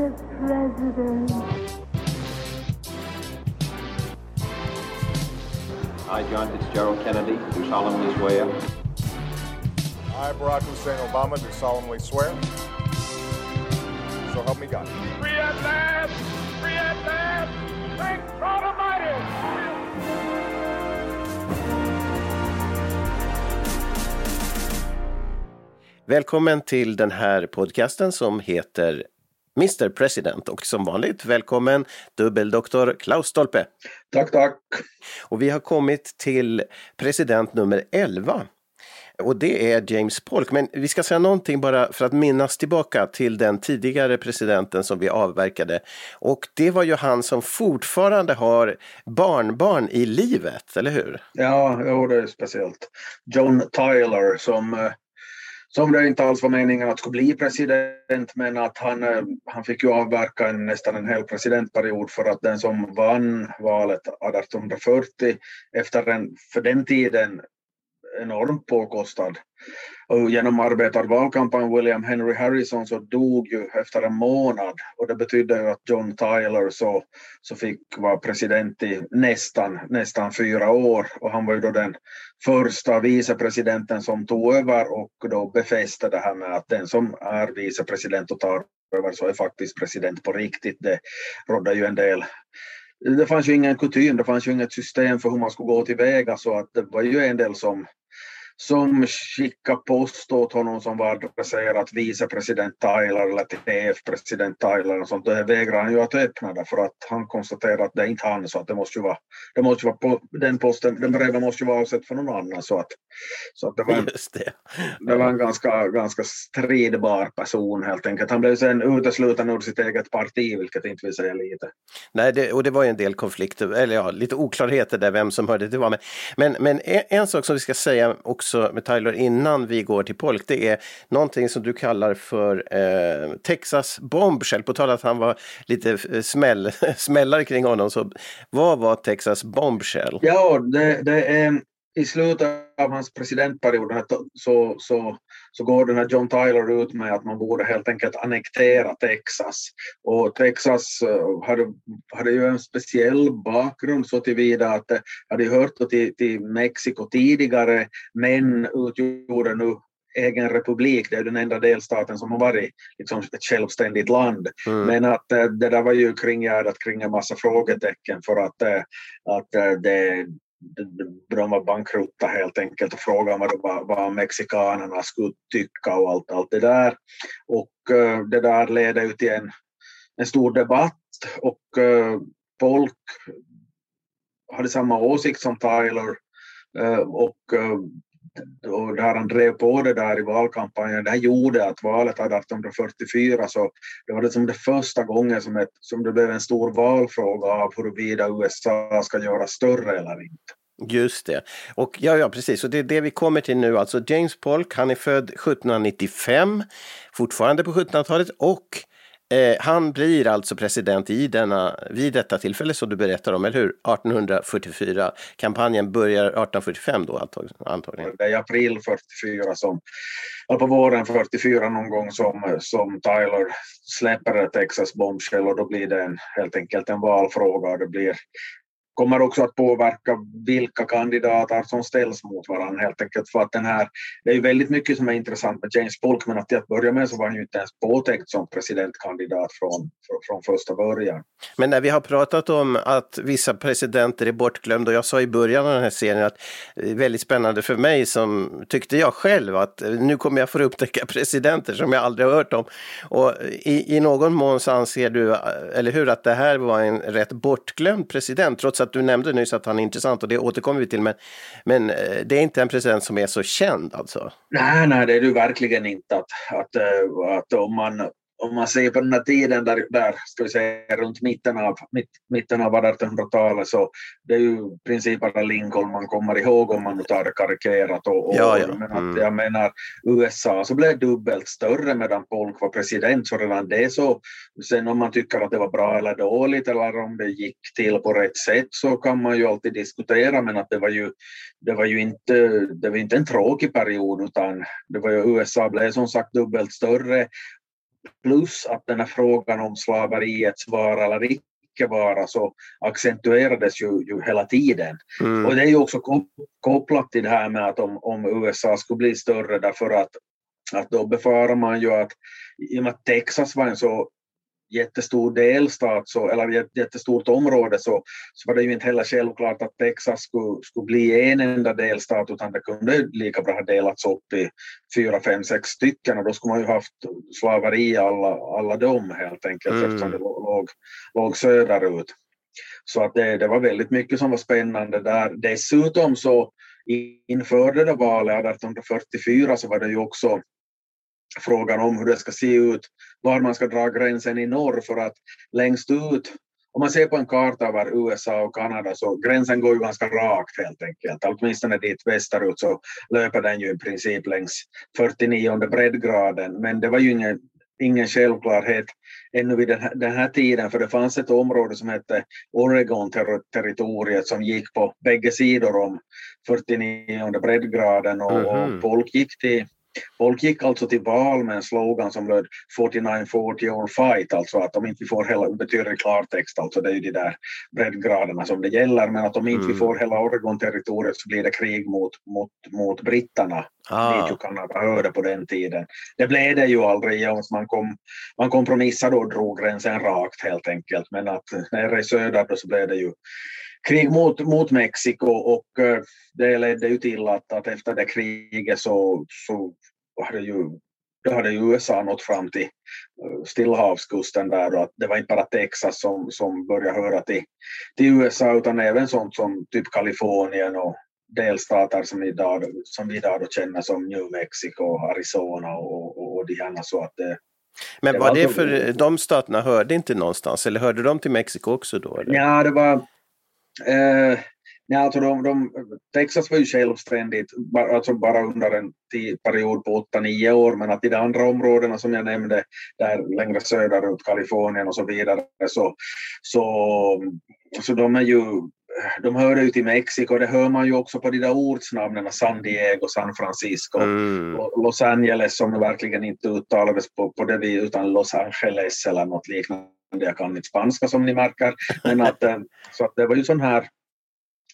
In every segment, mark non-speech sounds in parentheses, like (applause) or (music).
Mr. President. I, John Fitzgerald Kennedy, do solemnly swear. I, Barack Hussein Obama, do solemnly swear. So help me God. Free at last! Free at last! Thank God Almighty! Välkommen till den här podcasten som heter Mr President och som vanligt välkommen dubbeldoktor Klaus Stolpe. Tack, tack. Och vi har kommit till president nummer 11. Och det är James Polk. Men vi ska säga någonting bara för att minnas tillbaka till den tidigare presidenten som vi avverkade. Och det var ju han som fortfarande har barnbarn i livet, eller hur? Ja, jo, det är speciellt. John Tyler som eh, som det inte alls var meningen att skulle bli president, men att han, eh, han fick ju avverka en, nästan en hel presidentperiod för att den som vann valet 1840 efter en, för den tiden enormt påkostad och genom arbetarvalkampanj William Henry Harrison så dog ju efter en månad. Och det betydde ju att John Tyler så, så fick vara president i nästan, nästan fyra år. Och han var ju då den första vicepresidenten som tog över och då befäste det här med att den som är vicepresident och tar över så är faktiskt president på riktigt. Det rådde ju en del det fanns ju ingen kutym, det fanns ju inget system för hur man skulle gå tillväga. Så att det var ju en del som som skickade post åt honom som var adresserat vicepresident Tyler eller TF-president Tyler och sånt. Det vägrade han ju att öppna det för att han konstaterade att det är inte han så att det måste ju vara, det måste vara på, den posten, den breven måste ju vara avsett för någon annan så att, så att det var en, det. det var en ganska, ganska stridbar person helt enkelt. Han blev sen utesluten ur sitt eget parti vilket inte vill säga lite. Nej, det, och det var ju en del konflikter, eller ja, lite oklarheter där vem som hörde till vad. Men, men, men en, en sak som vi ska säga också med Tyler innan vi går till Polk, det är någonting som du kallar för eh, Texas bombshell. På tal att han var lite eh, smäll, (laughs) smällare kring honom, så vad var Texas bombshell? Ja, det, det är i slutet av hans presidentperiod så, så, så går den här John Tyler ut med att man borde helt enkelt annektera Texas. Och Texas eh, hade, hade ju en speciell bakgrund så tillvida att det hade hört till, till Mexiko tidigare men utgjorde nu egen republik, det är den enda delstaten som har varit liksom, ett självständigt land. Mm. Men att eh, det där var ju kringgärdat kring en massa frågetecken för att, eh, att det, de var bankrutta helt enkelt och frågade vad, vad mexikanerna skulle tycka och allt, allt det där. Och eh, det där ledde ut till en, en stor debatt och eh, folk hade samma åsikt som Tyler eh, och och där han drev på det där i valkampanjen, det här gjorde att valet hade 1844 så det var liksom det första gången som, ett, som det blev en stor valfråga av huruvida USA ska göra större eller inte. Just det. Och ja, ja, precis. Och det är det vi kommer till nu. Alltså James Polk, han är född 1795, fortfarande på 1700-talet och eh, han blir alltså president i denna, vid detta tillfälle som du berättar om, eller hur? 1844. Kampanjen börjar 1845 då antagligen. Det är april 44 som, eller på våren 44 någon gång som, som Tyler släpper Texas bombshell och då blir det en, helt enkelt en valfråga och det blir kommer också att påverka vilka kandidater som ställs mot varandra helt enkelt för att den här, det är ju väldigt mycket som är intressant med James Polk men att till att börja med så var han ju inte ens påtänkt som presidentkandidat från, från första början. Men när vi har pratat om att vissa presidenter är bortglömda och jag sa i början av den här serien att det är väldigt spännande för mig som tyckte jag själv att nu kommer jag få upptäcka presidenter som jag aldrig har hört om. Och i, i någon mån så anser du, eller hur, att det här var en rätt bortglömd president trots att att du nämnde nyss att han är intressant och det återkommer vi till. Men, men eh, det är inte en president som är så känd alltså? Nej, nej, det är det verkligen inte. Att, att, eh, att om man om man ser på den här tiden där, där ska vi säga runt mitten av, mitt, mitten av 1800-talet så det är ju i princip bara Lincoln man kommer ihåg om man nu tar det karikerat. Och, och, Ja, ja. Men Mm. att jag menar USA så blev dubbelt större medan Polk var president så redan det så sen om man tycker att det var bra eller dåligt eller om det gick till på rätt sätt så kan man ju alltid diskutera men att det var ju det var ju inte, det var inte en tråkig period utan det var ju USA blev som sagt dubbelt större plus att den här frågan om slaveriets vara eller icke vara så accentuerades ju, ju hela tiden. Mm. Och det är ju också kop- kopplat till det här med att om, om USA skulle bli större därför att, att då befarar man ju att i och med att Texas var en så jättestor delstat så, eller jät- jättestort område så, så var det ju inte heller självklart att Texas skulle, skulle bli en enda delstat utan det kunde lika bra ha delats upp i fyra, fem, sex stycken och då skulle man ju haft slaveri alla, alla dem helt enkelt Mm. eftersom det låg, låg söderut. Så att det, det var väldigt mycket som var spännande där. Dessutom så inför det där valet 1844 så var det ju också frågan om hur det ska se ut, var man ska dra gränsen i norr för att längst ut om man ser på en karta över USA och Kanada så gränsen går ju ganska rakt helt enkelt. Åtminstone dit västerut så löper den ju i princip längs 49 breddgraden. Men det var ju ingen, ingen självklarhet ännu vid den här, den här tiden för det fanns ett område som hette Oregon-territoriet som gick på bägge sidor om 49 breddgraden och, Mhm. och folk gick till Folk gick alltså till val med en slogan som löd 49-40 or fight, alltså att om inte vi får hela, betyder i klartext, alltså det är ju de där breddgraderna som det gäller, men att om inte vi Mm. får hela Oregon-territoriet så blir det krig mot, mot, mot britterna, Ah. dit ju Kanada hörde på den tiden. Det blev det ju aldrig, ja, man, kom, man kompromissade och drog gränsen rakt helt enkelt, men att nere i söder så blev det ju krig mot, mot Mexiko och eh, det ledde ju till att, att efter det kriget så, så hade ju då hade ju USA nått fram till eh, Stillahavskusten där och att det var inte bara Texas som, som började höra till, till USA utan även sånt som typ Kalifornien och delstater som, idag, som vi idag då känner som New Mexico, Arizona och, och, och de här så att det, Men det var var det för de staterna hörde inte någonstans eller hörde de till Mexiko också då? Eller? Ja, det var... Eh, ja, alltså de, de, Texas var ju självständigt, bara, alltså bara under en tid, period på 8-9 år, men att i de andra områdena som jag nämnde, där längre söderut, Kalifornien och så vidare, så, så, så de är ju de hörde ju till Mexiko, det hör man ju också på de där ortsnamnen, San Diego, San Francisco, Mm. och Los Angeles som verkligen inte uttalades på, på det vi utan Los Angeles eller något liknande. Jag kan inte spanska som ni märker. Men att, eh, så att det var ju sån här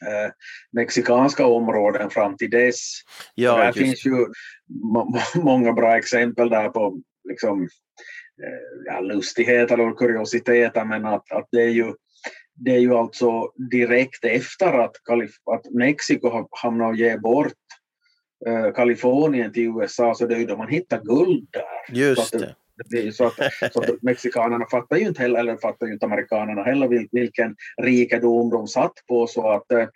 eh, mexikanska områden fram till dess. Ja, där finns ju må- många bra exempel där på liksom, eh, ja, lustigheter och kuriositeter men att, att det är ju det är ju alltså direkt efter att, Kalif- att Mexiko hamnat och ge bort eh, Kalifornien till USA så det är ju då man hittar guld där. Just det. Det blir så att, så att mexikanerna fattar ju inte heller, eller fattar ju inte amerikanerna heller vil- vilken rikedom de satt på så att, eh,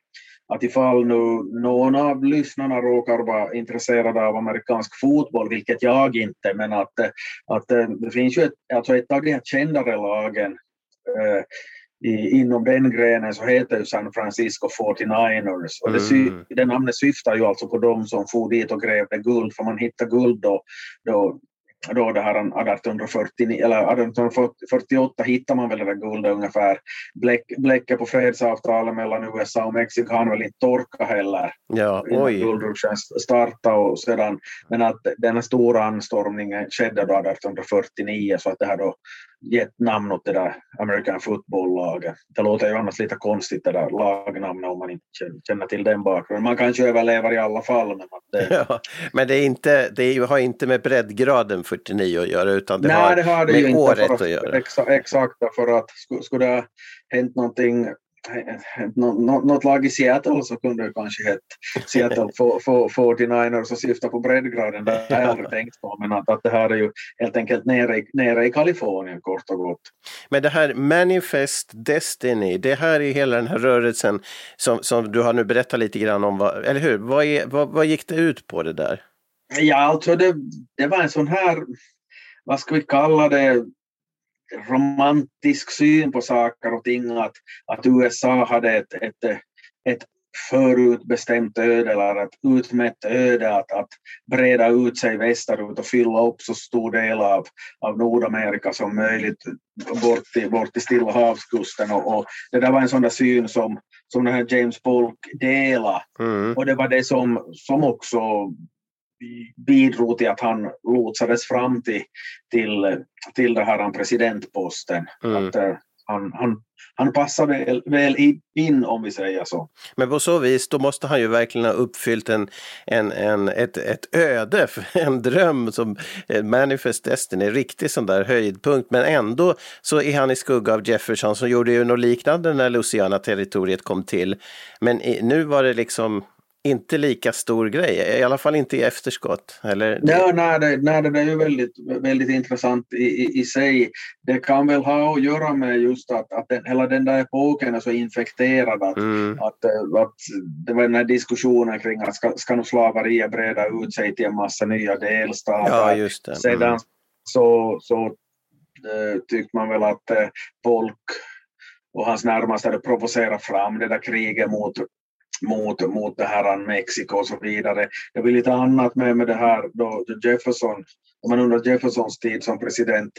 att ifall nu någon av lyssnarna råkar vara intresserade av amerikansk fotboll, vilket jag inte, men att, eh, att eh, det finns ju ett, alltså ett av de här kändare lagen eh, i, inom den grenen så heter ju San Francisco 49ers och det, sy, Mm. det namnet syftar ju alltså på de som for dit och grävde guld för man hittade guld då, då då det här 1849, eller 1848 hittar man väl det där guldet ungefär. Bläck, bläcket på fredsavtalet mellan USA och Mexiko hann väl inte torka heller Ja, innan startade och sedan, men att den här stora anstormningen skedde då 1849 så att det har då gett namn åt det där American football-laget. Det låter ju annars lite konstigt det där lagnamnet om man inte känner- till den bakgrunden. Man kanske överlever i alla fall men att det, (laughs) Ja, men det, är inte, det har inte med breddgraden 49 att göra utan det Nej, har det har det med ju inte. året för att göra. Exa, exakt, för att skulle, skulle det ha hänt någonting något lag i Seattle så kunde det kanske hett Seattle for- for- 49ers och syfta på breddgraden. Det har jag aldrig (laughs) tänkt på, men att, att det här är ju helt enkelt nere i, nere i Kalifornien kort och gott. Men det här Manifest Destiny, det här är hela den här rörelsen som, som du har nu berättat lite grann om, vad, eller hur? Vad, är, vad, vad gick det ut på det där? Ja, alltså det, det var en sån här vad ska vi kalla det, romantisk syn på saker och ting, att, att USA hade ett, ett, ett förutbestämt öde eller ett utmätt öde att, att breda ut sig västerut och fylla upp så stor del av, av Nordamerika som möjligt bort till, bort till Stilla havskusten. Och, och det där var en sån där syn som, som den här James Polk delade. Mm. Och det var det som, som också bidrog till att han lotsades fram till, till, till det här presidentposten. Mm. Att, uh, han, han, han passar väl, väl in om vi säger så. Men på så vis, då måste han ju verkligen ha uppfyllt en, en, en, ett, ett öde, (laughs) en dröm som Manifest Destiny, riktig sån där höjdpunkt. Men ändå så är han i skugga av Jefferson som gjorde ju något liknande när Louisiana-territoriet kom till. Men nu var det liksom inte lika stor grej, i alla fall inte i efterskott. Eller? Ja, nej, det, nej, det är ju väldigt, väldigt intressant i, i, i sig. Det kan väl ha att göra med just att, att den, hela den där epoken är så infekterad att, Mm. att, eh, att det var den här diskussionen kring att ska, ska nog slaveriet breda ut sig till en massa nya delstater. Ja, just det. Sedan Mm. så, så äh, tyckte man väl att äh, folk och hans närmaste hade provocerat fram det där kriget mot mot, mot det här Mexiko och så vidare. Det var lite annat med, med det här då Jefferson, om man under Jeffersons tid som president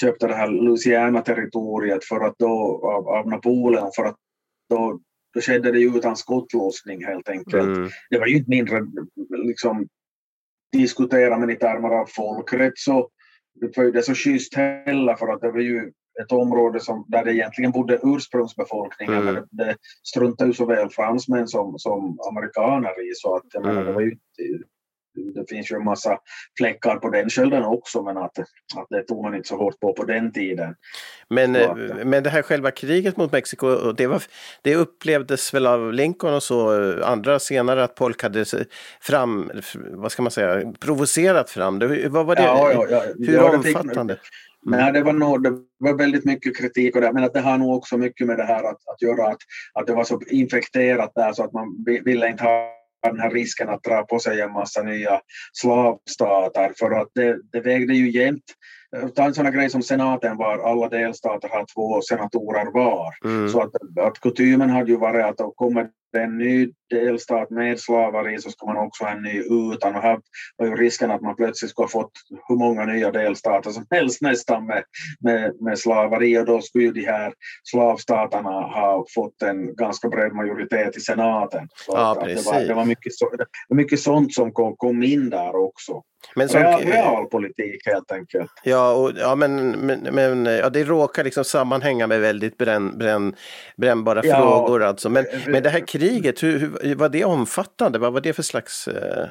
köpte det här Louisiana-territoriet för att då, av, av Napoleon för att då, då skedde det ju utan skottlossning helt enkelt. Mm. Det var ju inte mindre liksom diskutera med i termer av folkrätt så det var ju det så schysst heller för att det var ju ett område som, där det egentligen bodde ursprungsbefolkningen Mm. men det, det struntade ju såväl fransmän som, som amerikaner i så att Mm. det var ju det finns ju en massa fläckar på den skölden också men att, att det tog man inte så hårt på på den tiden. Men, Så eh, att- men det här själva kriget mot Mexiko, det, var, det upplevdes väl av Lincoln och så, eh, andra senare att Polk hade fram, vad ska man säga, provocerat fram det. Vad var det? Ja, ja, ja. Hur det fick- omfattande? Nej, det var, nog, det var väldigt mycket kritik och det, men att det har nog också mycket med det här att, att göra att, att det var så infekterat där så att man vi- ville inte ha den här risken att dra på sig en massa nya slavstater för att det, det vägde ju jämnt. Ta en sån här grej som senaten var, alla delstater har två senatorer var. Mm. Så att, att kutymen hade ju varit att om kommer det en ny delstat med slaveri så ska man också ha en ny utan. Och här var ju risken att man plötsligt skulle ha fått hur många nya delstater som helst nästan med, med, med slaveri och då skulle ju de här slavstaterna ha fått en ganska bred majoritet i senaten. Så Ja, det, var, det, var mycket så, det var mycket sånt som kom, kom in där också. Men som, Real, realpolitik helt enkelt. Ja, och, ja men, men, men ja, det råkar liksom sammanhänga med väldigt bränn, bränn, brännbara Ja. frågor alltså. Men, men det här kriget, hur, hur, var det omfattande? Vad var det för slags eh,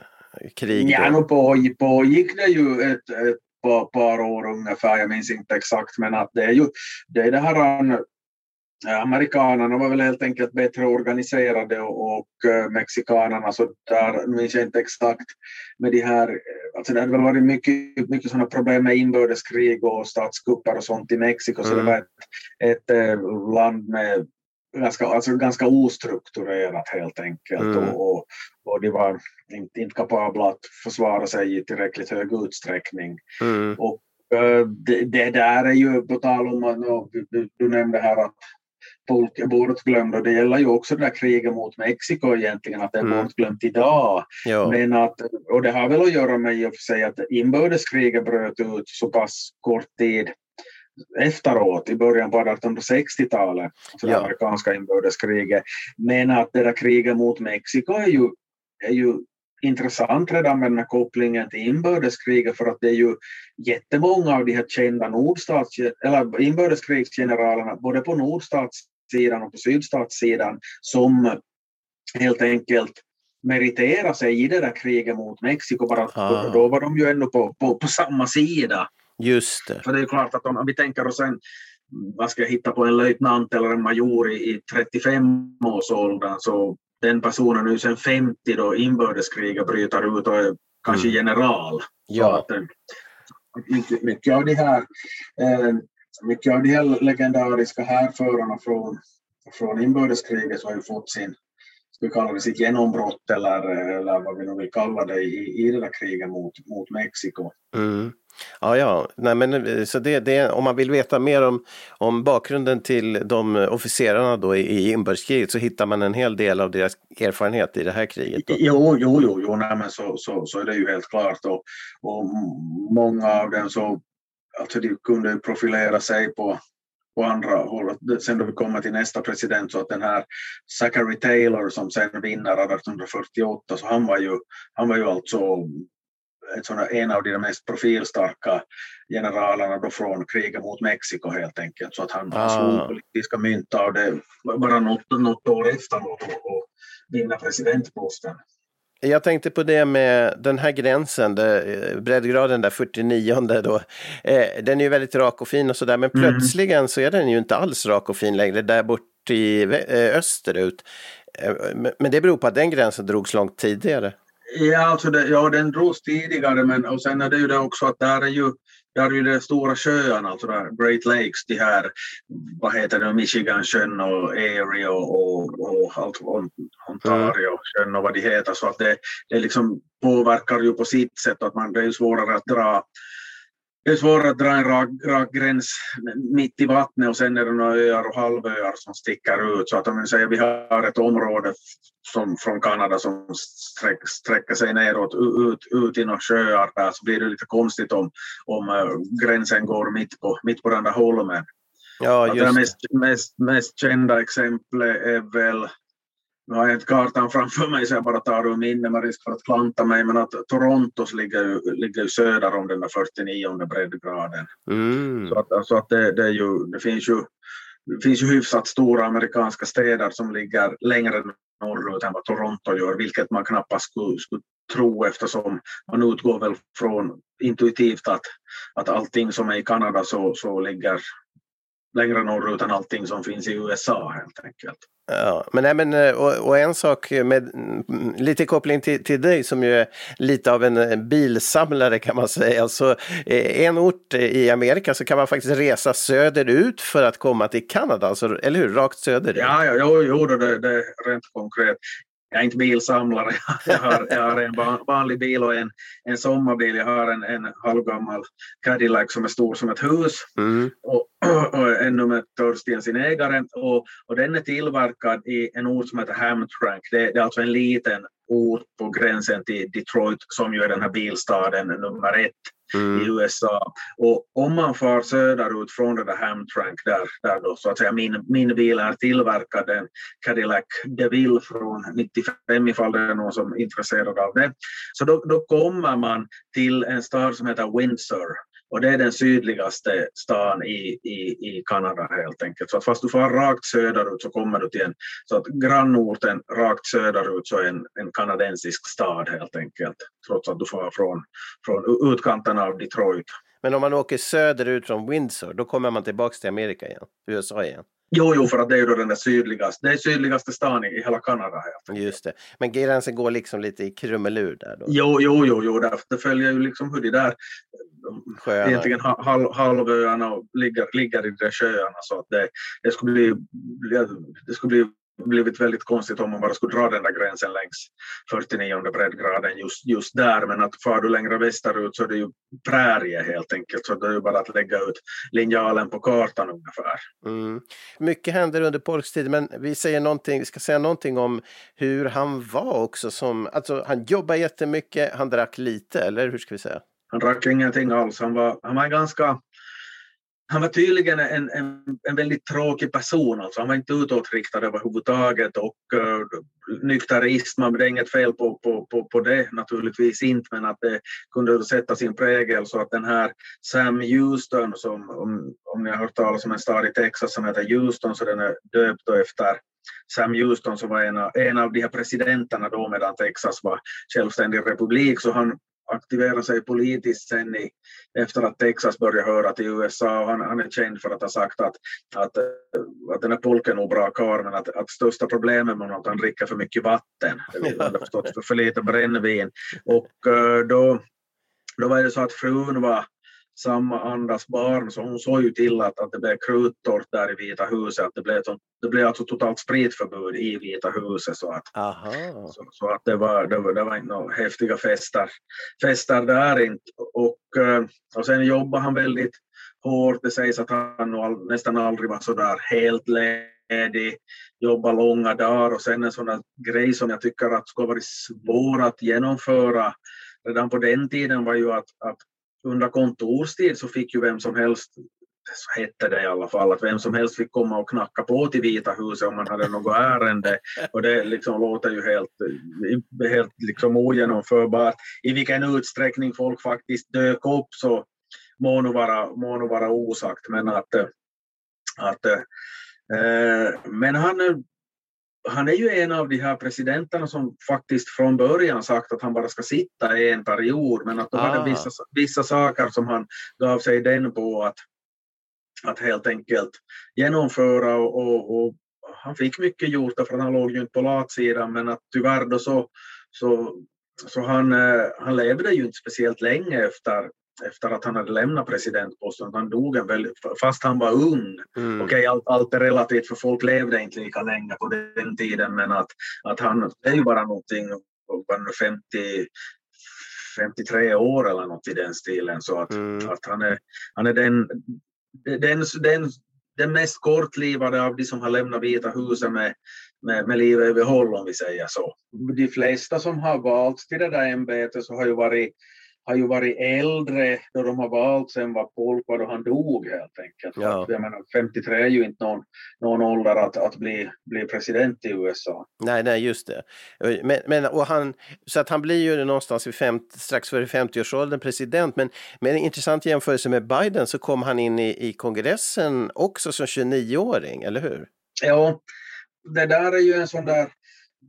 krig? Ja, då? på, pågick det ju ett, ett par, par år ungefär, jag minns inte exakt, men att det är ju det, är det här Amerikanerna var väl helt enkelt bättre organiserade och, och eh, mexikanerna så där minns jag inte exakt med de här, eh, alltså det hade väl varit mycket, mycket sådana problem med inbördeskrig och statskupper och sånt i Mexiko så Mm. det var ett, ett eh, land med ganska, alltså ganska ostrukturerat helt enkelt Mm. och, och, och de var inte, inte kapabla att försvara sig i tillräckligt hög utsträckning. Mm. Och eh, det, det där är ju på tal om du, du nämnde här att folk är bortglömda och det gäller ju också det där kriget mot Mexiko egentligen att det är Mm. bortglömt idag. Men att, och det har väl att göra med i och för sig att inbördeskriget bröt ut så pass kort tid efteråt i början på 1860-talet, alltså det Ja. amerikanska inbördeskriget. Men att det där kriget mot Mexiko är ju, är ju intressant redan med den här kopplingen till inbördeskriget för att det är ju jättemånga av de här kända nordstats, eller inbördeskrigsgeneralerna både på nordstatssidan och på sydstatssidan som helt enkelt meritera sig i det där kriget mot Mexiko bara att Ah. då, då var de ju ändå på, på, på samma sida. Just det. För det är klart att om vi tänker oss en, vad ska jag hitta på, en löjtnant eller en major i, i 35-årsåldern så den personen är ju sen 50 då inbördeskriget bryter ut och är kanske Mm. general. Ja. att, eh, mycket, av de här eh, mycket av de här legendariska härförarna från, från inbördeskriget så har ju fått sin, vi kalla det sitt genombrott eller, eller vad vi nu vill kalla det i, i det där kriget mot, mot Mexiko. Mm. Ja, ja. Nej, men, så det, det, om man vill veta mer om, om bakgrunden till de officerarna då i, i inbördeskriget så hittar man en hel del av deras erfarenhet i det här kriget. Då. Jo, jo, jo, jo nej, men så, så, så är det ju helt klart. Och, och många av dem så alltså de kunde profilera sig på, på andra håll. Sen då vi kommer till nästa president så att den här Zachary Taylor som sen vinner 1848 så han var ju, han var ju alltså ett sådana, en av de mest profilstarka generalerna då från kriget mot Mexiko helt enkelt. Så att han, ah. slog politiska mynt av det bara något, något år efteråt och, och vinna presidentposten. Jag tänkte på det med den här gränsen, breddgraden där 49 då. Eh, den är ju väldigt rak och fin och sådär, men mm. plötsligen så är den ju inte alls rak och fin längre där bort i eh, österut. Eh, men det beror på att den gränsen drogs långt tidigare. Ja, alltså det, ja den drogs tidigare, men och sen är det ju det också att där är ju där är ju de stora sjöarna, alltså Great Lakes, de här, vad heter det, Michigansjön och Erie och, och, och allt, Ontario sjön och vad de heter, så att det, det liksom påverkar ju på sitt sätt att man, det är ju svårare att dra det är svårare att dra en rak, rak gräns mitt i vattnet och sen är det några öar och halvöar som sticker ut. Så att om vi säger vi har ett område som, från Kanada som sträck, sträcker sig neråt ut, ut i några sjöar där så blir det lite konstigt om, om uh, gränsen går mitt på, mitt på den där holmen. Ja, just det mest, mest, mest kända exemplet är väl nu har jag inte kartan framför mig så jag bara tar ur minne med risk för att klanta mig, men att Torontos ligger ju, ligger söder om den där 49 breddgraden. Mm. Så att, alltså att det, det, är ju, det finns ju det finns ju hyfsat stora amerikanska städer som ligger längre norrut än vad Toronto gör, vilket man knappast skulle, skulle tro eftersom man utgår väl från intuitivt att, att allting som är i Kanada så, så ligger längre norrut än allting som finns i USA helt enkelt. Ja, men, nej, men eh, och, och, en sak med mm, lite koppling till, till dig som ju är lite av en eh, bilsamlare kan man säga. Alltså, en ort i Amerika så kan man faktiskt resa söderut för att komma till Kanada, alltså, eller hur? Rakt söderut. Ja, ja jo, jo det, det rent konkret jag är inte bilsamlare, (laughs) jag har, jag har en vanlig bil och en, en sommarbil. Jag har en, en halvgammal Cadillac som är stor som ett hus mm. och, (clears throat) och en nummer Törsten sin ägare. Och, och den är tillverkad i en ort som heter Hamtramck. Det, det är alltså en liten ort på gränsen till Detroit som ju är den här bilstaden nummer ett mm. i USA. Och om man far söderut från det där Hamtramck där, där då så att säga min, min bil är tillverkad, en Cadillac DeVille från 95 ifall det är någon som är intresserad av det. Så då, då kommer man till en stad som heter Windsor och det är den sydligaste stan i, i, i Kanada helt enkelt. Så att fast du far rakt söderut så kommer du till en, så att grannorten rakt söderut så är en, en kanadensisk stad helt enkelt. Trots att du far från, från utkanten av Detroit. Men om man åker söderut från Windsor, då kommer man tillbaka till Amerika igen, USA igen? Jo, jo, för att det är ju den där sydligaste, det är sydligaste stan i hela Kanada. Just det. Men gränsen går liksom lite i krumelur där då? Jo, jo, jo, jo det följer ju liksom hur de där Sjöarna. egentligen halv, halvöarna ligger, ligger i de där sjöarna så att det, det skulle bli, det skulle bli blivit väldigt konstigt om man bara skulle dra den där gränsen längs 49 breddgraden just, just där. Men att far du längre västerut så är det ju prärie helt enkelt. Så det är ju bara att lägga ut linjalen på kartan ungefär. Mm. Mycket händer under polkstid men vi, säger någonting, vi ska säga någonting om hur han var också. Som, alltså, han jobbade jättemycket, han drack lite, eller hur ska vi säga? Han drack ingenting alls. Han var, han var ganska han var tydligen en, en, en väldigt tråkig person. Alltså. Han var inte utåtriktad överhuvudtaget och eh, uh, nykterism, det är inget fel på, på, på, på det naturligtvis inte, men att det kunde sätta sin prägel så att den här Sam Houston, som, om, om ni har hört talas om en stad i Texas som heter Houston, så den är döpt efter Sam Houston som var en av, en av de här presidenterna då medan Texas var självständig republik, så han aktivera sig politiskt sen i, efter att Texas började höra till USA. Han, han är känd för att ha sagt att, att, eh, att den här polken är nog bra karl men att, att största problemet med honom är att han dricker för mycket vatten. Förstått för, för lite brännvin. Och eh, då, då var det så att frun var samma andas barn, så hon såg ju till att, att det blev kruttorrt där i Vita huset. Att det, blev, det blev alltså totalt spritförbud i Vita huset. Så att, så, så, att det, var, det, var, det var inte några häftiga fester, fester där inte. Och, eh, och sen jobbade han väldigt hårt. Det sägs att han nästan aldrig var så där helt ledig, jobba långa dagar och sen en sån där grej som jag tycker att skulle varit svår att genomföra redan på den tiden var ju att, att under kontorstid så fick ju vem som helst så hette det i alla fall, att vem som helst fick komma och knacka på till Vita huset om man hade något ärende. Och det liksom låter ju helt, helt liksom ogenomförbart. I vilken utsträckning folk faktiskt dök upp så må nog vara, må nog vara osagt. Men, att, att, äh, men han, han är ju en av de här presidenterna som faktiskt från början sagt att han bara ska sitta i en period, men att då ah. var det vissa, vissa saker som han gav sig den på att, att helt enkelt genomföra och, och, och han fick mycket gjort för han låg ju inte på latsidan, men att tyvärr då så, så, så han, eh, han levde ju inte speciellt länge efter, efter att han hade lämnat presidentposten. Han dog en väldigt, fast han var ung. Mm. Okej, okay, allt, allt är relativt för folk levde inte lika länge på den tiden men att, att han är ju bara någonting, 50, 53 år eller något i den stilen. Så att, mm. att han är, han är den, den, den, den mest kortlivade av de som har lämnat Vita huset med, med, med livet i behåll om vi säger så. De flesta som har valts till det där ämbetet så har ju varit har ju varit äldre då de har valt sen var Polk var då han dog helt enkelt. Ja. Jag menar, 53 är ju inte någon, någon ålder att, att bli, bli president i USA. Nej, nej, just det. Men, men, och han, så att han blir ju någonstans vid 50, strax före 50-årsåldern president. Men med en intressant jämförelse med Biden så kom han in i, i kongressen också som 29-åring, eller hur? Ja, det där är ju en sån där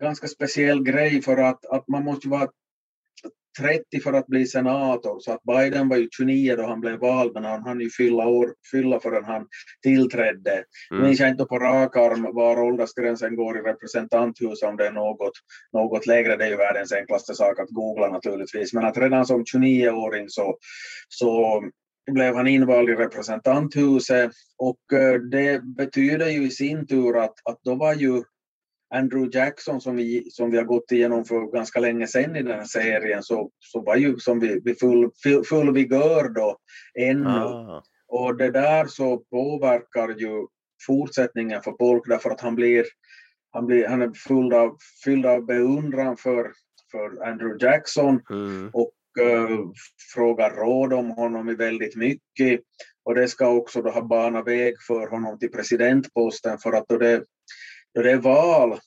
ganska speciell grej för att, att man måste vara 30 för att bli senator, så att Biden var ju 29 då han blev vald, men han hann ju fylla år fylla förrän han tillträdde. Mm. Minns jag inte på rak arm var åldersgränsen går i representanthuset, om det är något, något lägre, det är ju världens enklaste sak att googla naturligtvis, men att redan som 29-åring så, så blev han invald i representanthuset och eh, det betyder ju i sin tur att, att då var ju Andrew Jackson som vi, som vi har gått igenom för ganska länge sedan i den här serien så, så var ju som vi, vi full, full, full vigör då ännu. Ah. Och det där så påverkar ju fortsättningen för Polk därför att han blir, han blir han är full av, fylld av beundran för, för Andrew Jackson mm. och uh, frågar råd om honom i väldigt mycket. Och det ska också då ha banat väg för honom till presidentposten för att då det då det är val,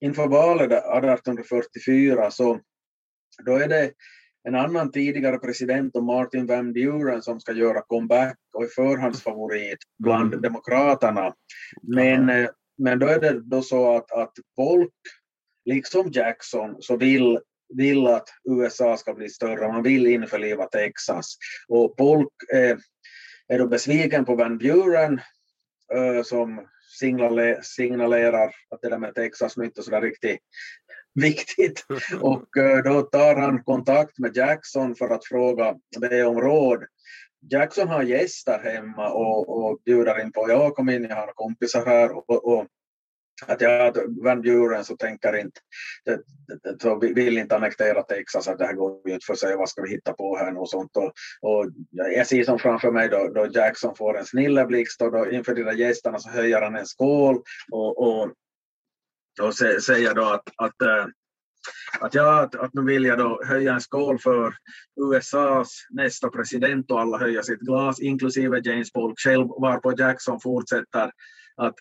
inför valet 1844 så då är det en annan tidigare president, Martin Van Buren, som ska göra comeback och är förhandsfavorit bland mm. demokraterna. Men, mm. men då är det då så att, att folk, liksom Jackson, så vill vill att USA ska bli större, man vill införliva Texas. Och folk är, är då besviken på Van Buren äh, signalerar att det där med Texas nu inte är så riktigt viktigt. (laughs) Och eh, då tar han kontakt med Jackson för att fråga det om råd. Jackson har gäster hemma och, och bjuder in på, jag kom in, jag har kompisar här och, och att jag Van Buren så tänker inte, det, det, så vill inte annektera Texas, att det här går ju inte för sig, vad ska vi hitta på här och sånt. Och, och jag ser som framför mig då, då Jackson får en snilleblixt och då inför de där gästerna så höjer han en skål och, och, och säger då att, att eh, att, ja, att, att nu vill jag då höja en skål för USAs nästa president och alla höjer sitt glas, inklusive James Polk själv, varpå Jackson fortsätter att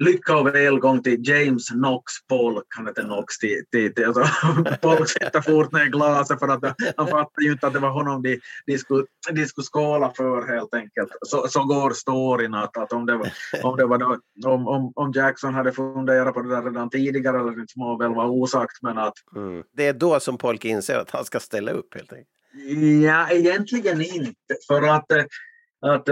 lycka och välgång till James Knox Polk, han heter Knox till, till, till alltså, (laughs) Polk sätter fort ner glaset för att han fattar ju inte att det var honom de, de, skulle, de skulle skåla för helt enkelt. Så, så går storyn att, att om, det var, om, det var om, om, om Jackson hade funderat på det där redan tidigare eller det må väl vara osagt men att... Mm. Det är då som Polk inser att han ska ställa upp helt enkelt? Ja, egentligen inte för att, att,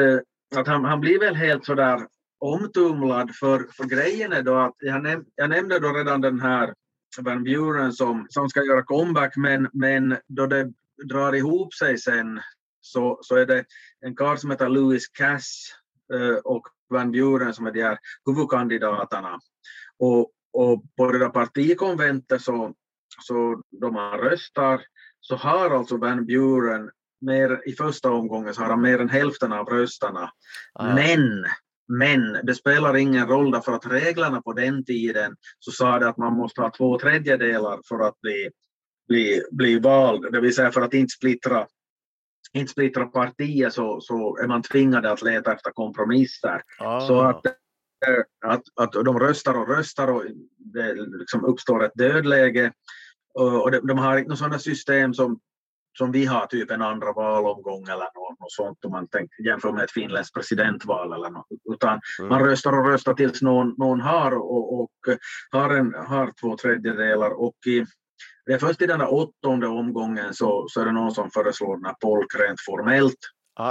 att han, han blir väl helt sådär omtumlad för, för grejen är då att jag, näm jag nämnde då redan den här Van Buren som, som ska göra comeback men, men då det drar ihop sig sen så, så är det en karl som heter Louis Cass eh, och Van Buren som är de här huvudkandidaterna. Och, och på det där partikonventet så, så då man röstar så har alltså Van Buren mer, i första omgången så har han mer än hälften av rösterna. Ah. Men, men det spelar ingen roll därför att reglerna på den tiden så sa det att man måste ha två tredjedelar för att bli, bli, bli vald, det vill säga för att inte splittra inte splittra partiet så, så är man tvingad att leta efter kompromisser. Ah. Så att, eh, att, att de röstar och röstar och det liksom uppstår ett dödläge. Och de, de har inte något sådant system som, som vi har, typ en andra valomgång eller något, något sånt om man tänker, jämför med ett finländskt presidentval eller något. Utan Mm. man röstar och röstar tills någon, någon har och, och har, en, har två tredjedelar. Och i, det är först i den där åttonde omgången så, så är det någon som föreslår den här polk rent formellt.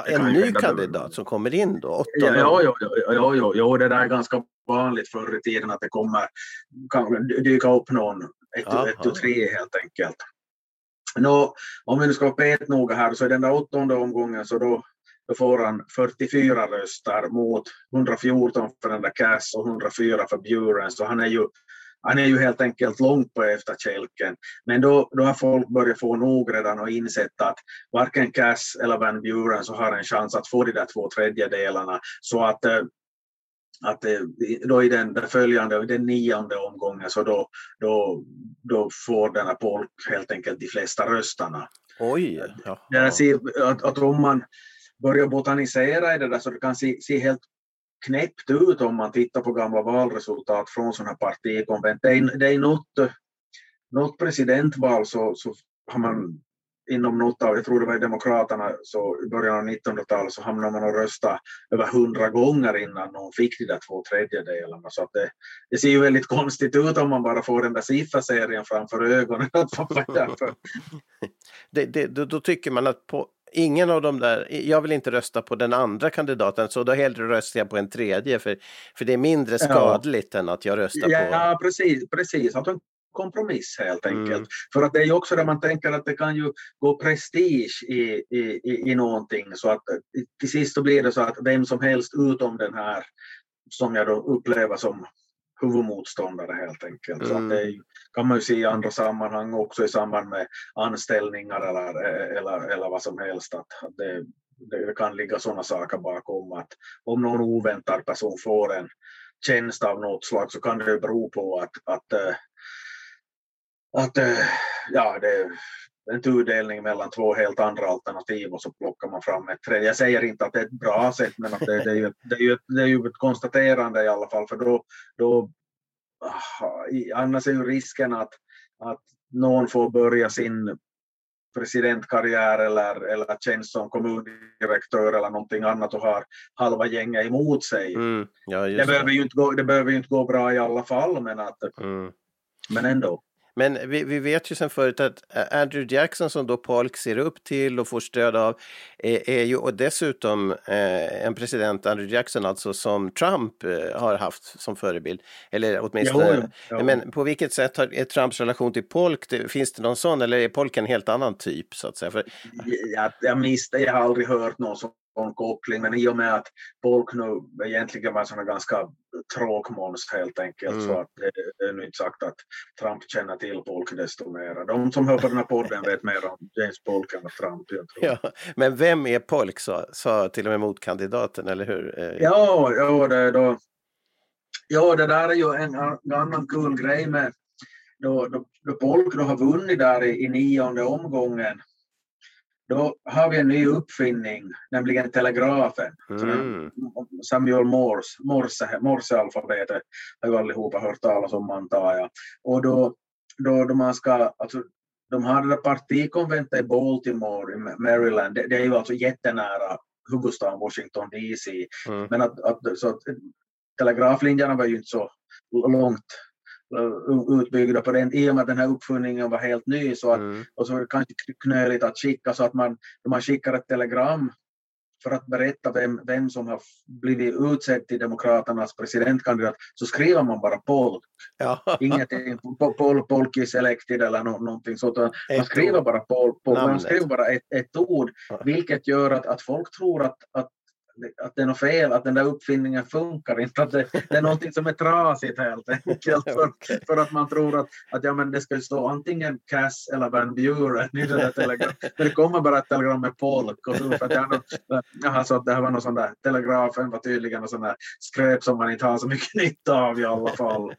Det en ny kandidat som kommer in då? Ja, ja, ja, ja, ja, ja, det där är ganska vanligt förr i tiden att det kommer kan dyka upp någon ett, Jaha. ett och tre helt enkelt. Nå, om vi nu ska vara petnoga här så i den där åttonde omgången så då, då får han 44 röster mot 114 för den där Cass och 104 för Buren så han är ju han är ju helt enkelt långt på efterkälken. Men då, då har folk börjat få nog redan och insett att varken Cass eller Van Buren så har en chans att få de där två tredjedelarna. Så att, eh, att då i den, följande, den nionde omgången så då, då, då får denna Polk helt enkelt de flesta rösterna. Oj! Ja. Det där ser, att, att om man börjar botanisera i det där så det kan se, se helt knäppt ut om man tittar på gamla valresultat från sådana här partikonvent. Det är, det är något, något presidentval så, så har man inom något av, jag tror det var i Demokraterna, så i början av 1900-talet så hamnade man och röstade över hundra gånger innan någon fick de där två tredjedelarna. Så att det, det ser ju väldigt konstigt ut om man bara får den där sifferserien framför ögonen. (laughs) Det Det, då, tycker man att på ingen av de där, jag vill inte rösta på den andra kandidaten så då hellre röstar jag på en tredje för, för det är mindre skadligt än att jag röstar på... Ja, precis. precis. Att en kompromiss helt enkelt. Mm. För att det är ju också där man tänker att det kan ju gå prestige i, i, i, i någonting så att eh, till sist så blir det så att vem som helst utom den här som jag då upplever som huvudmotståndare helt enkelt. Så Mm. att det kan man ju se i andra sammanhang också i samband med anställningar eller, eller, eller vad som helst. Att det, det kan ligga sådana saker bakom att om någon oväntad person får en tjänst av något slag så kan det bero på att, att, eh, att eh, ja, det är en tudelning mellan två helt andra alternativ och så plockar man fram ett tredje. Jag säger inte att det är ett bra sätt men att det, det, är, ju, det, är, ju, ett- det är ju ett konstaterande i alla fall för då, då annars är ju risken att, att någon får börja sin presidentkarriär eller, eller tjänst som kommundirektör eller någonting annat och har halva gänget emot sig. Mm, ja, Det behöver, det. ju inte gå, det behöver ju inte gå bra i alla fall, men, att, Mm. men ändå. Men vi, vi vet ju sedan förut att Andrew Jackson som då Polk ser upp till och får stöd av är, är ju och dessutom eh, en president, Andrew Jackson alltså, som Trump eh, har haft som förebild. Eller åtminstone. Jo, jo. Men på vilket sätt har, är Trumps relation till Polk, det, finns det någon sån eller är Polk en helt annan typ så att säga? För, Jag, jag, misste, jag har aldrig hört någon sån koppling, men i och med att Polk nu egentligen var en sån här ganska tråkmåns helt enkelt, Mm. så att det, är nu inte sagt att Trump känner till Polk desto mer. De som hör på den här podden vet mer om James Polk än vad Trump tror. ja. Men vem är Polk sa, sa till och med motkandidaten, eller hur? Eh, Ja, ja, det, då, ja, det där är ju en, en annan kul grej med då, då, då Polk då har vunnit där i, i nionde omgången. Då har vi en ny uppfinning, nämligen telegrafen. Mm. Samuel Morse, Morse, Morse-alfabetet har ju allihopa hört talas om antar jag. Och då, då, då man ska, alltså, de där partikonventet i Baltimore i Maryland, det, det är ju alltså jättenära huvudstaden Washington DC. Mm. Men att, att, så att telegraflinjerna var ju inte så långt utbyggda på den i och med att den här uppfinningen var helt ny så att Mm. och så var det kanske knöligt att skicka så att man, när man skickar ett telegram för att berätta vem, vem som har blivit utsedd till Demokraternas presidentkandidat så skriver man bara Polk. Ja. (laughs) Ingenting, Pol, Polkis elected eller no, någonting sånt. Man Ett skriver ord. bara Pol, Pol, man skriver bara ett, ett ord, Ja. vilket gör att, att folk tror att, att att det är något fel, att den där uppfinningen funkar inte, att det, det är någonting som är trasigt helt enkelt. För, för att man tror att, att ja, men det ska stå antingen Cass eller Van Buren i det där telegram. Men det kommer bara ett telegram med polk. Och så för att jag, jaha, så att det här var någon sån där, telegrafen var tydligen någon sån där skräp som man inte har så mycket nytta av i alla fall.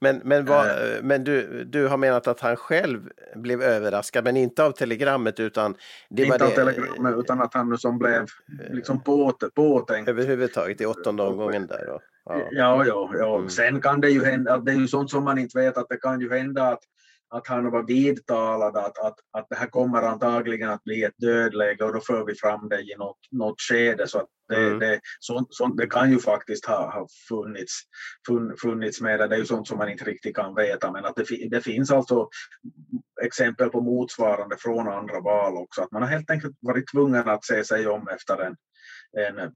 Men, men, vad, Eh. men du, du har menat att han själv blev överraskad, men inte av telegrammet utan det inte av det telegrammet utan att han som blev liksom på, påtänkt. överhuvudtaget i åttonde omgången där. Och, ja. Ja, ja, ja. Mm. Sen kan det ju hända, att det är ju sånt som man inte vet, att det kan ju hända att, att han var vidtalad, att, att, att det här kommer antagligen att bli ett dödläge och då för vi fram det i något, något skede. Så att det, Mm. det, sånt, sånt, det kan ju faktiskt ha, ha funnits, fun, funnits med det. Det är ju sånt som man inte riktigt kan veta, men att det, det finns alltså exempel på motsvarande från andra val också. Att man har helt enkelt varit tvungen att se sig om efter en, en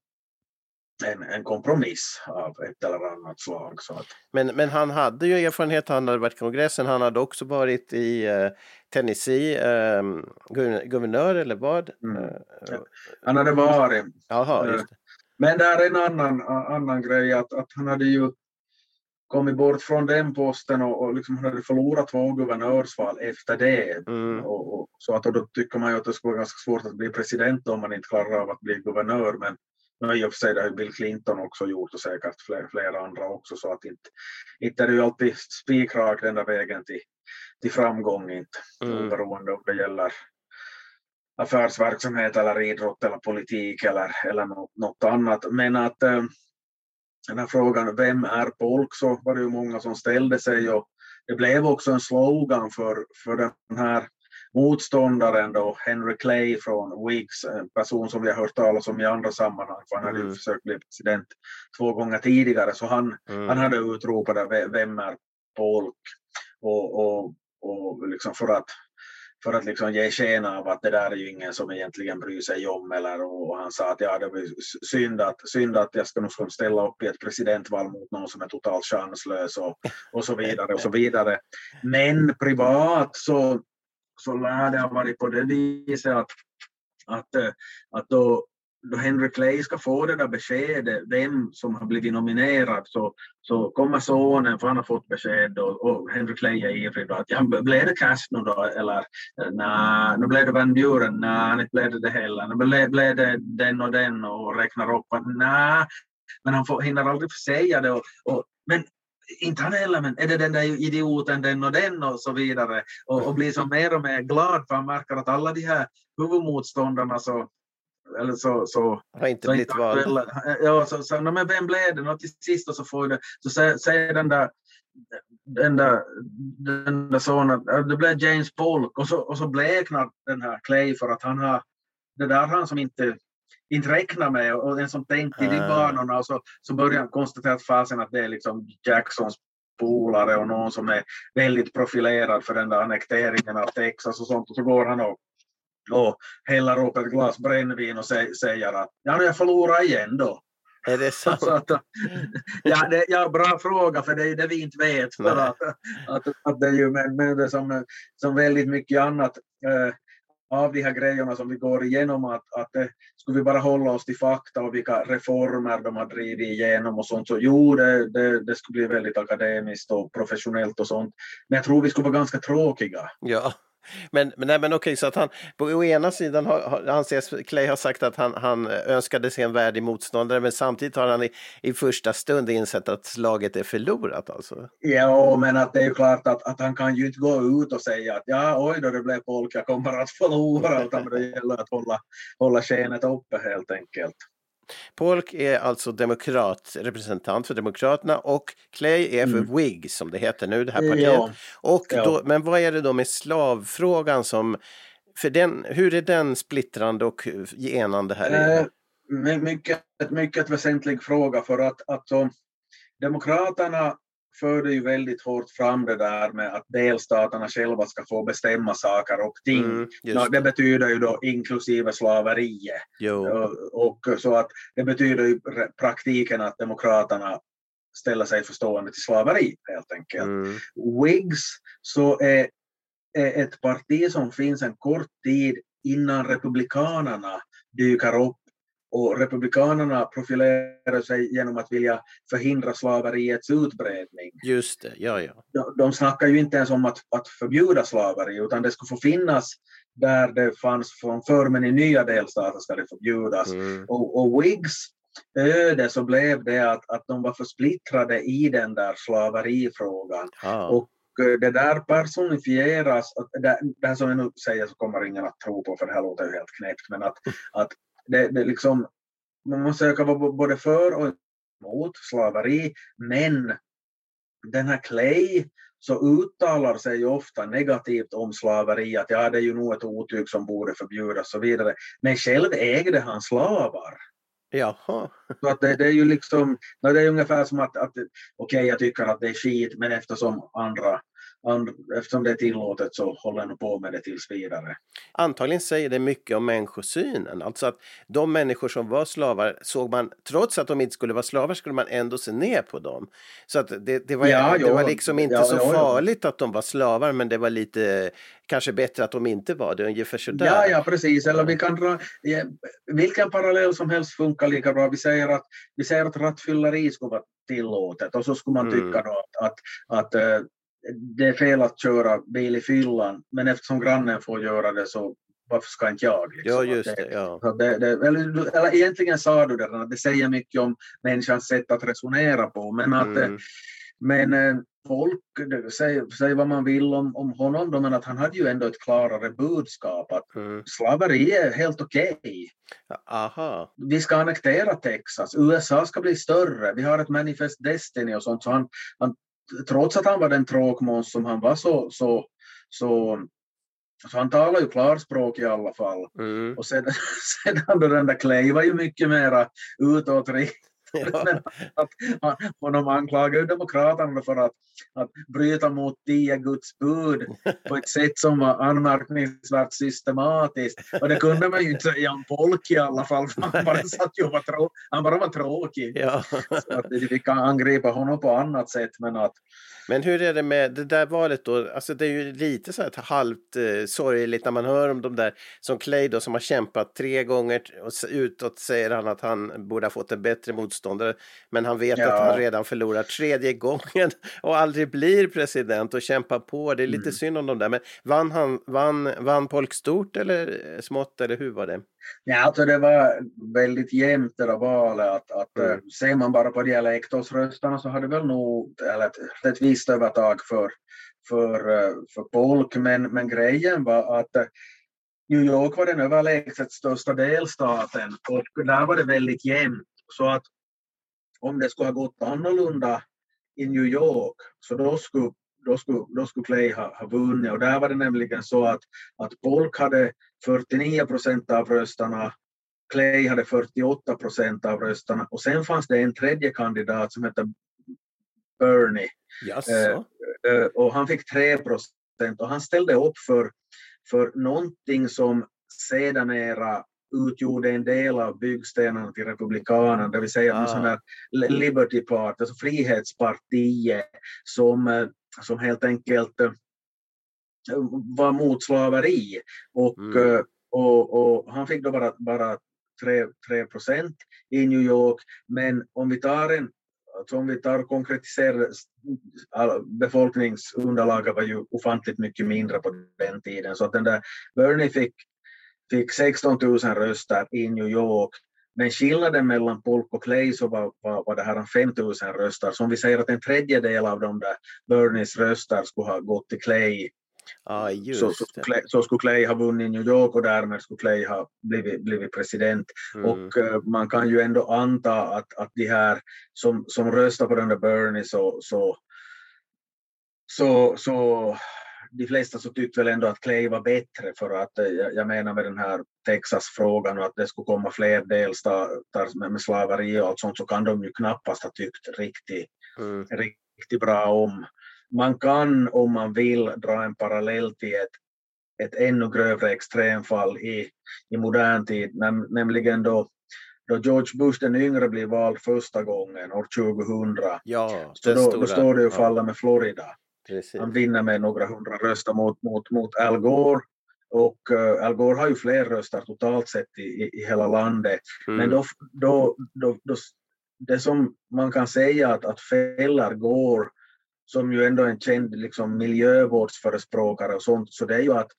en, en kompromiss av ett eller annat slag. Så att, Men, men han hade ju erfarenhet, han hade varit i kongressen, han hade också varit i eh, Tennessee, eh, guver- guvernör eller vad? Mm. Eh, han hade varit. Jaha, Eh, just det. Men det är en annan, annan grej att, att han hade ju kommit bort från den posten och, och liksom han hade förlorat två guvernörsval efter det. Mm. Och, och, så att och då tycker man ju att det skulle vara ganska svårt att bli president om man inte klarar av att bli guvernör. Men nu i och för sig det har Bill Clinton också gjort och säkert flera, flera andra också. Så att inte, inte är det ju alltid spikrak den där vägen till, till framgång. Inte, Mm. Oberoende om det gäller affärsverksamhet eller idrott eller politik eller, eller något, något annat. Men att eh, den här frågan, vem är Polk, så var det ju många som ställde sig och det blev också en slogan för, för den här motståndaren då, Henry Clay från Whigs, en person som vi har hört talas om i andra sammanhang, för han hade Mm. försökt bli president två gånger tidigare, så han, Mm. han hade utropat det, "Ve- vem är Polk? Och, och, och liksom för att för att liksom ge sken av att det där är ju ingen som egentligen bryr sig om. Eller, och han sa att ja, det var synd att, synd att jag ska nog ställa upp i ett presidentval mot någon som är totalt chanslös och, och så vidare. och så vidare. Men privat så, så lär det ha varit på det viset att, att, eh, att då, då Henry Clay ska få det där beskedet, vem som har blivit nominerad, så, så kommer sonen, för han har fått besked och, och Henry Clay är ivrig då, att ja, blev det Cash nu då eller eh, nej, nu blev det Van Buren, nej, inte blev det det heller, nu blev, blev det den och den och räknar upp att nej, men han får, hinner aldrig säga det och, och men inte han heller, men är det den där idioten, den och den och så vidare. Och, och blir så mer och mer glad för han märker att alla de här huvudmotståndarna så, eller så, så Har inte så blivit vald. Ja, så, så, men vem blev det? Nå, till sist och så får det, så säger, säger den där den där, den där sonen, "Ja, det blev James Polk och så, och så bleknar den här Clay för att han har, det där han som inte, inte räknar med och den som tänkte i de Ah. banorna och så, så börjar han konstatera att fasen att det är liksom Jacksons polare och någon som är väldigt profilerad för den där annekteringen av Texas och sånt och så går han och och häller upp ett glas brännvin och sä- säger att ja, nu jag förlorar igen då. Är det så? Alltså att, ja, det, ja, bra fråga, för det är ju det vi inte vet. Att, att, att det är ju med, med det som, som väldigt mycket annat eh, av de här grejerna som vi går igenom, att, att eh, skulle vi bara hålla oss till fakta och vilka reformer de har drivit igenom och sånt, så jo, det, det, det skulle bli väldigt akademiskt och professionellt och sånt. Men jag tror vi skulle vara ganska tråkiga. Ja. Men, men, nej, men okej, så att han på å ena sidan har, har, anses Clay har sagt att han, han önskade sig en värdig motståndare men samtidigt har han i, i första stund insett att slaget är förlorat alltså. Ja, men att det är ju klart att, att han kan ju inte gå ut och säga att ja, oj då, det blev folk, jag kommer att förlora, utan det gäller att hålla, hålla skenet uppe helt enkelt. Polk är alltså demokrat, representant för Demokraterna och Clay är för Mm. Whig som det heter nu, det här partiet. Ja, och ja. då, men vad är det då med slavfrågan som, för den, hur är den splittrande och enande här? i- Eh, my- mycket, mycket väsentlig fråga för att, att så, Demokraterna förde ju väldigt hårt fram det där med att delstaterna själva ska få bestämma saker och ting. Mm, Nå, det betyder ju då inklusive slaveriet. Jo. Och, och så att det betyder ju praktiken att demokraterna ställer sig förstående till slaveri helt enkelt. Mm. Whigs så är, är ett parti som finns en kort tid innan republikanerna dyker upp och republikanerna profilerar sig genom att vilja förhindra slaveriets utbredning. Just det, ja, ja. De, de snackar ju inte ens om att, att förbjuda slaveri utan det skulle få finnas där det fanns från förr men i nya delstater ska det förbjudas. Mm. Och, och Whigs öde så blev det att, att de var för splittrade i den där slaverifrågan. Ah. Och eh, det där personifieras, det, det här som jag nu säger så kommer ingen att tro på för det här låter ju helt knäppt, men att, (laughs) att det, det liksom, man måste söka vara både för och emot slaveri, men den här Clay så uttalar sig ju ofta negativt om slaveri, att ja, det är ju nog ett otyg som borde förbjudas och så vidare. Men själv ägde han slavar. Jaha. Så att det, det är ju liksom, det är ungefär som att, att okej jag tycker att det är skit men eftersom andra, eftersom det är tillåtet så håller nog på med det tills vidare. Antagligen säger det mycket om människosynen. Alltså att de människor som var slavar såg man, trots att de inte skulle vara slavar, skulle man ändå se ner på dem. Så att det, det, var, Ja, det var liksom inte Ja, så ja, farligt att de var slavar, men det var lite kanske bättre att de inte var det, ungefär sådär. Ja, ja precis, eller vi kan dra, vilken parallell som helst funkar lika bra. Vi säger att, vi säger att rattfylleri skulle vara tillåtet och så skulle man Mm. tycka då att, att, att eh, det är fel att köra bil i fyllan men eftersom grannen får göra det så varför ska inte jag? liksom? Ja, just det-. Ja. Det, det, eller, eller egentligen sa du det, att det säger mycket om människans sätt att resonera på. Men, att, Mm. men eh, folk, säg, säg vad man vill om, om honom, då, men att han hade ju ändå ett klarare budskap att Mm. slaveri är helt okej. Aha. Vi ska annektera Texas, USA ska bli större, vi har ett manifest destiny och sånt. Så han, han, trots att han var den tråkmåns som han var så, så, så, så han talar ju klarspråk i alla fall. Mm. Och sedan, (laughs) sedan då den där Clay var ju mycket mera utåtriktad. Ja. (laughs) Att, han- honom anklagar Demokraterna för att, att bryta mot tio Guds bud på ett sätt som var anmärkningsvärt systematiskt. Och det kunde man ju inte säga om Polk i alla fall, han bara, satt ju var, trå- han bara var tråkig. Ja. Så att vi kan angripa honom på annat sätt, men att Men hur är det med det där valet då? Alltså det är ju lite så här halvt eh, sorgligt när man hör om de där som Clay då som har kämpat tre gånger och utåt säger han att han borde ha fått en bättre motståndare. Men han vet Ja. att han redan förlorar tredje gången (laughs) och aldrig blir president och kämpar på. Det är lite Mm. synd om de där. Men vann han, vann, vann Polk stort eller eh, smått eller hur var det? Ja, alltså det var väldigt jämnt det där valet. Att, att, Mm. eh, Ser man bara på dialektorsrösterna så hade väl nog eller visst övertag för, för, eh, för Polk. Men, men grejen var att eh, New York var den överlägset största delstaten och där var det väldigt jämnt. Så att om det skulle ha gått annorlunda i New York så då skulle, då skulle, då skulle Clay ha, ha vunnit. Och där var det nämligen så att, att Polk hade 49 procent av rösterna, Clay hade 48 procent av rösterna och sen fanns det en tredje kandidat som hette Bernie Jaså? Eh, och han fick 3 procent och han ställde upp för, för någonting som sedermera utgjorde en del av byggstenarna till Republikanerna, det vill säga Ah. sån här Liberty Party, alltså Frihetspartiet som, eh, som helt enkelt eh, var mot slaveri. Och, Mm. eh, och, och han fick då bara, bara 3, 3 procent i New York. Men om vi tar en alltså om vi tar och konkretiserar befolkningsunderlaget var ju ofantligt mycket mindre på den tiden så att den där Bernie fick, fick 16 000 röster i New York men skillnaden mellan Polk och Clay så var, var, var det här 5 000 röster. Så om vi säger att en tredjedel av de där Bernies röster skulle ha gått till Clay Just så, så. Clay, så skulle Clay ha vunnit i New York och därmed skulle Clay ha blivit, blivit president. Mm. Och eh, man kan ju ändå anta att, att de här som, som röstar på den där Bernie så, så, så, så de flesta så tyckte väl ändå att Clay var bättre för att eh, jag, menar med den här Texas-frågan och att det skulle komma fler delstater med, med slaveri och allt sånt så kan de ju knappast ha tyckt riktigt, Mm. riktigt riktigt bra om. Man kan om man vill dra en parallell till ett, ett ännu grövre extremfall i, i modern tid, näm, nämligen då då George Bush den yngre blev vald första gången år 2000. Ja, så då, stora, då står det ju ja. falla med Florida. Precis. Han vinner med några hundra röster mot, mot, mot Al Gore. Och uh, Al Gore har ju fler röster totalt sett i, i, i hela landet. Mm. Men då, då, då, då, det som man kan säga att, att fällar Gore, som ju ändå är en känd liksom, miljövårdsförespråkare och sånt, så det är ju att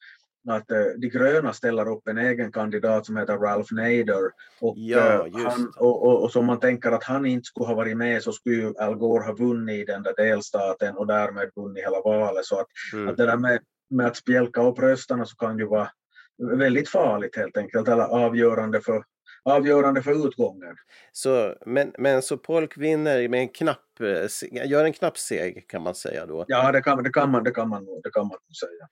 att uh, de gröna ställer upp en egen kandidat som heter Ralph Nader och, Ja, just han, och, och, och som man tänker att han inte skulle ha varit med så skulle ju Al Gore ha vunnit i den där delstaten och därmed vunnit hela valet. Så att, Mm. att det där med, med att spjälka upp rösterna så kan ju vara väldigt farligt helt enkelt, eller avgörande för, avgörande för utgången. Så, men, men så Polk vinner med en knapp, eh, gör en knapp seg kan man säga då. Ja, det kan, det kan, man, det kan, man, det kan man säga.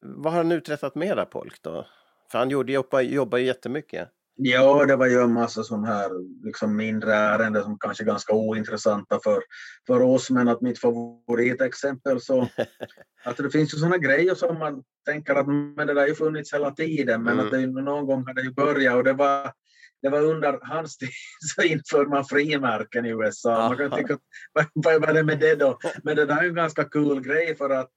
Vad har han uträttat mera Polk då? För han gjorde, jobba, jobbar ju jättemycket. Ja, det var ju en massa sån här liksom mindre ärenden som kanske är ganska ointressanta för, för oss, men att mitt favoritexempel så (laughs) att det finns ju såna grejer som man tänker att men det där har ju funnits hela tiden, men Mm. att det, någon gång har det ju börjat och det var det var under hans tid (laughs) så införde man frimärken i USA. Man kan tycka, vad, är det med det då? Men det där är en ganska kul grej för att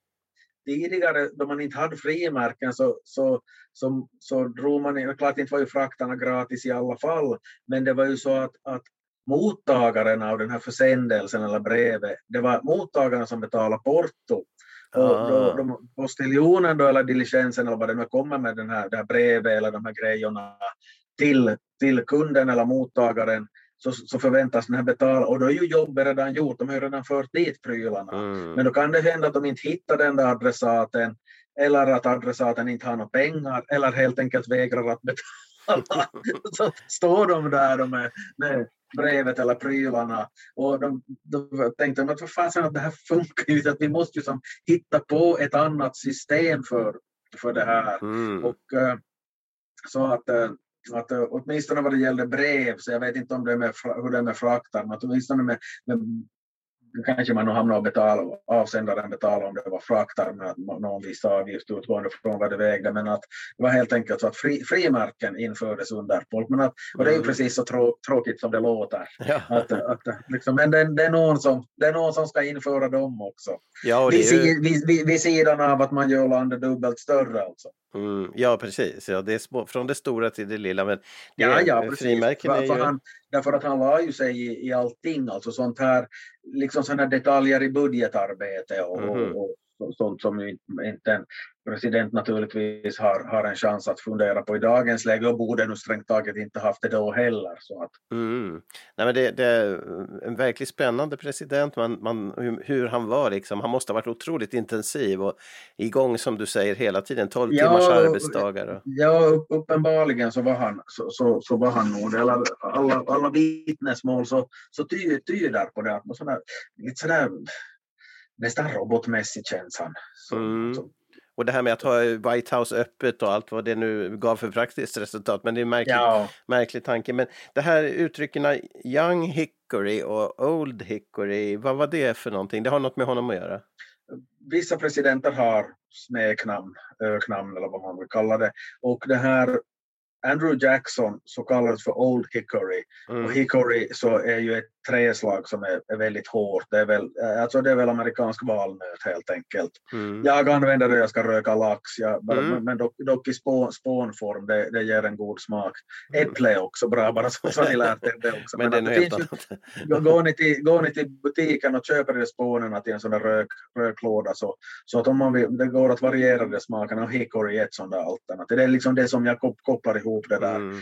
tidigare då man inte hade frimärken så, så, så, så drog man, klart inte var ju frakterna gratis i alla fall, men det var ju så att, att mottagaren av den här försändelsen eller brevet, det var mottagaren som betalade porto. Och Ah. då, då, postiljonen då, eller diligensen eller vad det nu kommer med den här, det här brevet eller de här grejerna till, till kunden eller mottagaren så, så förväntas den här betala och då är ju jobbet redan gjort, de har ju redan fört dit prylarna. Mm. Men då kan det hända att de inte hittar den där adressaten eller att adressaten inte har några pengar eller helt enkelt vägrar att betala. (laughs) Så står de där då med, med brevet eller prylarna och de, de tänkte att vad fasen att det här funkar ju att vi måste ju som hitta på ett annat system för, för det här. Mm. Och, eh, så att, eh, att eh, åtminstone vad det gällde brev, så jag vet inte om det är med, hur det är med fraktar, men åtminstone med, med kanske man nog hamnar och betala, avsändaren betalar om det var fraktar med någon viss avgift utgående från vad det vägde, men att det var helt enkelt så att fri, frimärken infördes under folk. Men att, och det är ju Mm. precis så trå, tråkigt som det låter. Ja. Att, att, liksom, men det, det, är någon som, det är någon som ska införa dem också. Ja, Vid, ju... vid, vid, vid sidan av att man gör landet dubbelt större alltså. Mm, ja, precis. Ja, det är små, från det stora till det lilla. Men det, Ja, ja, frimärken är ju... han, därför att han la ju sig i, i allting, alltså sånt här, liksom sådana detaljer i budgetarbete och, Mhm. och, och så- sånt som inte en president naturligtvis har, har en chans att fundera på i dagens läge och borde nu strängt taget inte haft det då heller. Så att, Mm. Nej, men det, det är en verkligt spännande president, man, man, hur, han var. Liksom. Han måste ha varit otroligt intensiv och igång som du säger hela tiden, 12 Ja, timmars arbetsdagar. Och... ja, upp- uppenbarligen så var han, så, så, så var han nog, eller alla, alla vittnesmål så, så ty, tyder på det, att någon sån där, lite sådär nästan robotmässig känns han. Så, Mm. så, och det här med att ha White House öppet och allt vad det nu gav för praktiskt resultat. Men det är en märklig, ja. märklig tanke. Men det här uttrycken Young Hickory och Old Hickory, vad var det för någonting? Det har något med honom att göra? vissa presidenter har smeknamn, öknamn eller vad man vill kalla det. Och det här Andrew Jackson så kallades för Old Hickory. Mm. Och hickory så är ju ett träslag som är, är väldigt hårt. Det är, väl, eh, alltså det är väl amerikansk valnöt helt enkelt. Mm. Jag använder det, jag ska röka lax, jag, bara- Mm. men, men dock, dock i spån, spånform, det, det ger en god smak. Äpple är också bra, bara så, så ni lärt er det också. (laughs) Men något det finns ju. (laughs) Går ni, till, går ni till butiken och köper de spånerna till en sån där rök, röklåda så, så att om man vill, det går att variera de smakerna och hickory är ett sånt där alternativ. Det är liksom det som jag kop- kopplar ihop det där. Mm.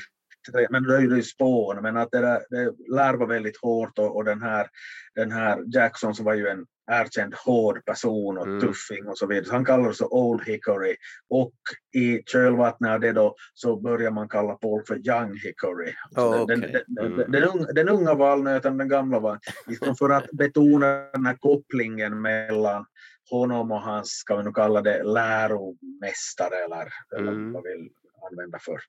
Men ju spån, men att det, där, det lär vara väldigt hårt och, och den, här, den här Jackson som var ju en erkänd hård person och Mm. tuffing och så vidare. Så han kallades så Old Hickory och i kölvattnet av det då så börjar man kalla folk för Young Hickory. Oh, den, den, Mm. den, unga, den unga valnöten, den gamla var liksom för att betona den här kopplingen mellan honom och hans, ska vi nu kalla det, läromästare eller, eller Mm. vad vi vill använda för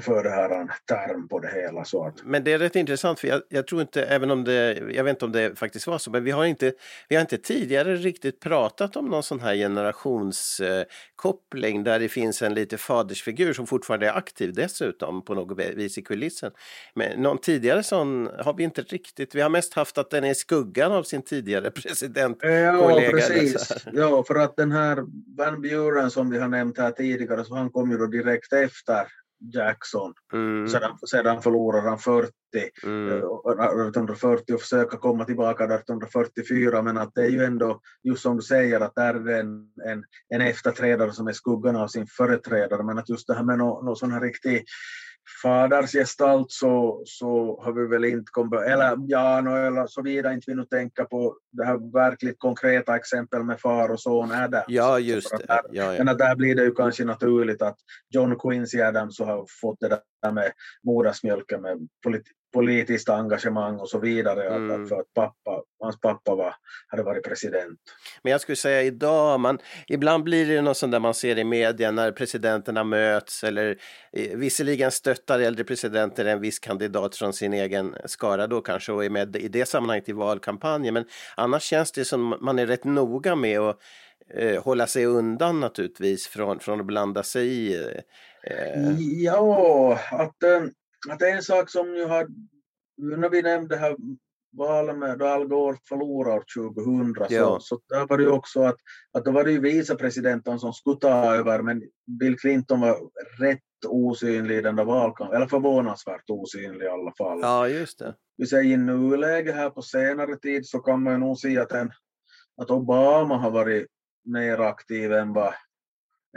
för det här en term på det hela. Så att, Men det är rätt intressant för jag, jag tror inte, även om det, jag vet inte om det faktiskt var så, men vi har inte, vi har inte tidigare riktigt pratat om någon sån här generationskoppling där det finns en lite fadersfigur som fortfarande är aktiv dessutom på något vis i kulissen. Men någon tidigare sån har vi inte riktigt, vi har mest haft att den är i skuggan av sin tidigare president. Ja, precis. Ja, för att den här Van Buren som vi har nämnt här tidigare, så han kom ju då direkt efter Jackson. Mm, Sedan, sedan förlorade han 40, mm, eh, 1840 och försöka komma tillbaka 1844 men att det är ju ändå just som du säger att där är det en, en, en efterträdare som är skuggan av sin företrädare. Men att just det här med någon nå sån här riktig fadersgestalt så, så har vi väl inte kommit, eller ja, no, eller såvida inte vi nu tänker på det här verkligt konkreta exempel med far och son Adams. Ja, just det. där- Ja, ja. Men där blir det ju kanske naturligt att John Quincy Adams har fått det där med modersmjölken med polit- politiskt engagemang och så vidare. Mm. För att pappa, hans pappa var, hade varit president. Men jag skulle säga idag, man, ibland blir det något sånt där man ser i media när presidenterna möts eller eh, visserligen stöttar äldre presidenter en viss kandidat från sin egen skara då kanske och är med i det sammanhanget i valkampanjen. Men annars känns det som man är rätt noga med att eh, hålla sig undan naturligtvis från, från att blanda sig i. Eh, Ja, att, eh, att en sak som ju har, när vi nämnde här valet med Al Gore förlorar 2000 Ja. så, så där var det ju också att, att då var det ju vicepresidenten som skulle ta över men Bill Clinton var rätt osynlig i den där valkampen, eller förvånansvärt osynlig i alla fall. ja, just det. vi säger i nuläget här på senare tid så kan man ju nog säga att, en, att Obama har varit mer aktiv än vad,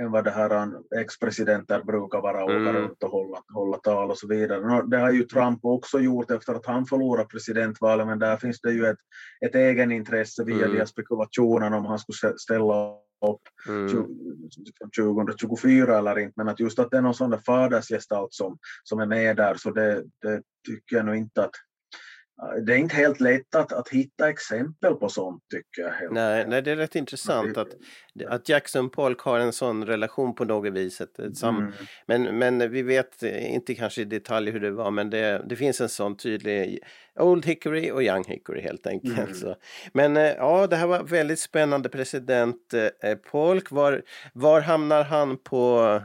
än vad det här an- ex-presidenter brukar vara, åka Mm. runt och hålla, hålla tal och så vidare. Nå, Det har ju Trump också gjort efter att han förlorade presidentvalet, men där finns det ju ett, ett egenintresse via Mm. spekulationerna om han skulle stä- ställa upp Mm. tju- 2024 eller inte, men att just att det är någon sån där fadersgestalt som, som är med där, så det, det tycker jag nog inte att det är inte helt lätt att, att hitta exempel på sånt tycker jag. Nej, nej, det är rätt intressant att, att Jackson Polk har en sån relation på något vis. Mm. men, men vi vet inte kanske i detalj hur det var, men det, det finns en sån tydlig Old Hickory och Young Hickory helt enkelt. Mm. Så. Men eh, ja, det här var väldigt spännande president eh, Polk. Var, var hamnar han på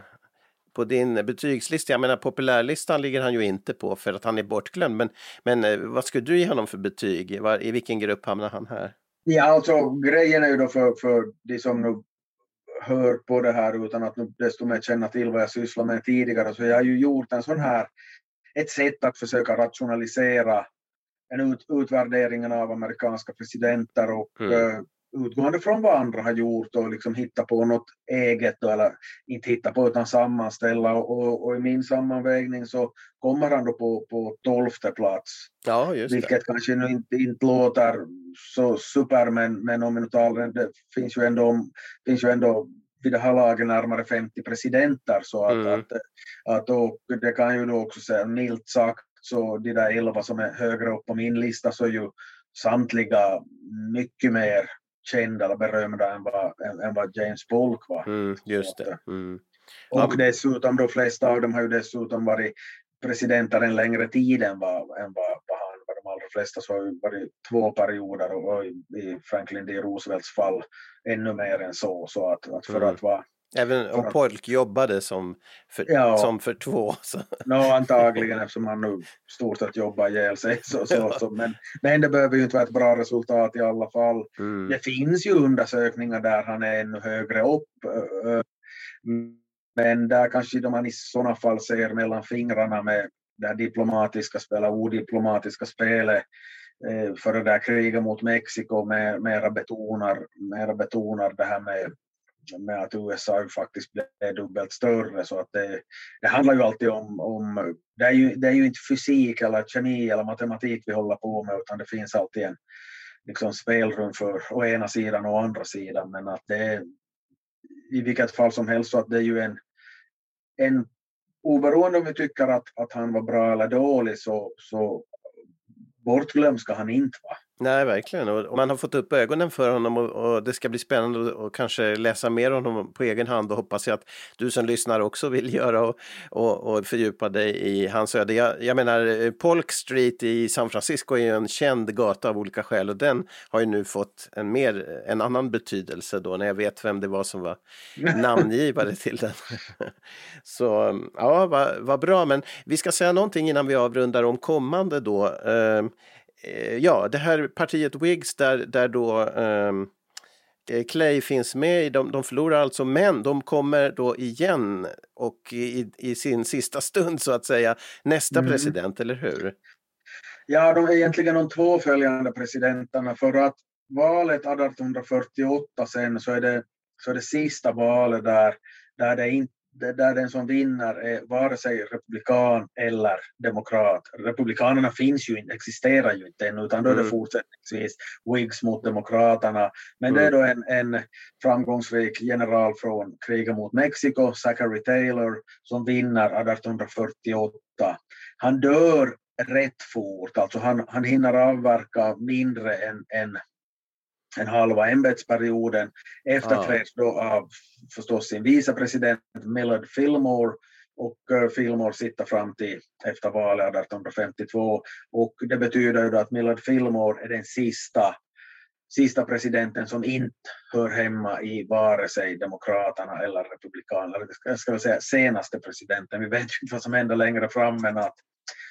på din betygslista, jag menar populärlistan ligger han ju inte på för att han är bortglömd. Men, men eh, vad skulle du ge honom för betyg? Var, I vilken grupp hamnar han här? Ja, alltså grejen är ju då för, för de som nu hör på det här utan att nu desto mer känna till vad jag sysslar med tidigare, så jag har ju gjort en sån här, ett sätt att försöka rationalisera en ut, utvärderingen av amerikanska presidenter och Mm. Utgående från vad andra har gjort och liksom hitta på något eget eller inte hitta på utan sammanställa och, och, och i min sammanvägning så kommer han då på, på tolfte plats. Ja. Vilket kanske nu inte, inte låter så super, men, men om vi talar, det finns ju ändå, finns ju ändå vid det här laget närmare 50 presidenter. Så att, Mm. att, att då, det kan ju då också säga milt sagt, så de där 11 som är högre upp på min lista så är ju samtliga mycket mer kända eller berömda än vad, än, vad James Polk var. Mm, just det. Mm. Och dessutom, de flesta av dem har ju dessutom varit presidenter en längre tid än vad, än vad, vad han var. De allra flesta så har ju varit två perioder och, och i, i Franklin D. Roosevelts fall ännu mer än så. Så att, att för Mm. att vara, Även om Polk jobbade som för, Ja. som för två. Så. no, antagligen eftersom han nu stort sett jobbar ihjäl sig. Så, så, (laughs) så, men, men det behöver ju inte vara ett bra resultat i alla fall. Mm. Det finns ju undersökningar där han är ännu högre upp. Men där kanske de man i sådana fall ser mellan fingrarna med det diplomatiska spelet, odiplomatiska spelet eh, för det där kriget mot Mexiko med, mera, betonar, mera betonar det här med, med att USA faktiskt blev dubbelt större. Så att det, det handlar ju alltid om, om det, är ju, det är ju inte fysik eller kemi eller matematik vi håller på med utan det finns alltid en liksom spelrum för å ena sidan och å andra sidan. Men att det är i vilket fall som helst så att det är ju en, en oberoende om vi tycker att, att han var bra eller dålig så, så bortglömd ska han inte vara. Nej, verkligen. Och man har fått upp ögonen för honom och, och det ska bli spännande att kanske läsa mer om honom på egen hand och hoppas jag att du som lyssnar också vill (laughs) göra och, och, och fördjupa dig i hans öde. Jag, jag menar, Polk Street i San Francisco är ju en känd gata av olika skäl och den har ju nu fått en, mer, en annan betydelse då när jag vet vem det var som var (laughs) namngivare till den. (laughs) Så ja, vad, vad bra, men vi ska säga någonting innan vi avrundar om kommande då. Eh, ja, det här partiet Whigs där, där då um, Clay finns med, de, de förlorar alltså, men de kommer då igen och i, i sin sista stund så att säga nästa mm. president, eller hur? Ja, de är egentligen de två följande presidenterna för att valet 1848 sen så är det, så är det sista valet där, där det inte där den som vinner är vare sig republikan eller demokrat. Republikanerna finns ju inte, existerar ju inte ännu, utan då är det mm. fortsättningsvis Whigs mot Demokraterna. Men mm. det är då en, en framgångsrik general från kriget mot Mexiko, Zachary Taylor, som vinner 1848. Han dör rätt fort, alltså han, han hinner avverka mindre än, än en halva ämbetsperioden. Efterträds då av förstås sin vicepresident Millard Fillmore och uh, Fillmore sitter fram till efter valet 1852 och det betyder ju då att Millard Fillmore är den sista sista presidenten som inte hör hemma i vare sig Demokraterna eller Republikanerna. Jag ska väl säga senaste presidenten. Vi vet inte vad som händer längre fram men att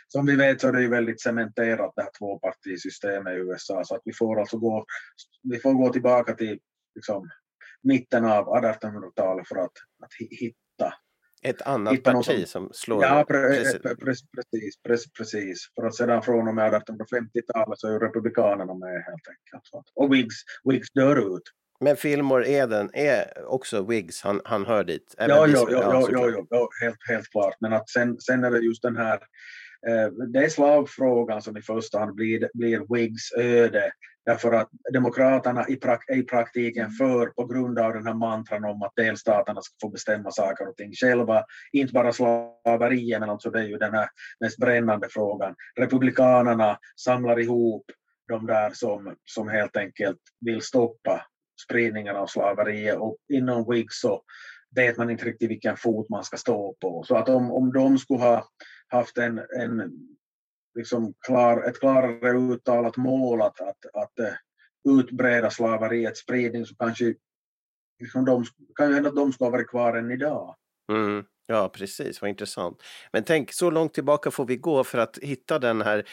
som vi vet så är det ju väldigt cementerat det här tvåpartisystemet i USA så att vi får alltså gå, vi får gå tillbaka till liksom, mitten av 1800-talet för att, att hitta ett annat parti något, som slår... Ja, pre, precis, precis, precis, precis. För att sedan från och med 1850-talet så är ju Republikanerna med helt enkelt. Och Whigs, Whigs dör ut. Men Fillmore Eden är också Whigs, han, han hör dit? Ja, ja, ja, ja, ja, helt, helt klart. Men att sen, sen är det just den här Eh, Eh, det är slavfrågan som i första hand blir, blir Whigs öde därför att Demokraterna i, prak, i praktiken för på grund av den här mantran om att delstaterna ska få bestämma saker och ting själva, inte bara slaveriet men alltså det är ju den här mest brännande frågan. Republikanerna samlar ihop de där som, som helt enkelt vill stoppa spridningen av slaveriet och inom Whigs så vet man inte riktigt vilken fot man ska stå på. Så att om, om de skulle ha haft en, en liksom klar, ett klarare uttalat mål att, att, att eh, utbreda slaveriets spridning så kanske liksom de, kan ju hända att de ska vara kvar än idag. Mm. Ja, precis, vad intressant. Men tänk, så långt tillbaka får vi gå för att hitta den här,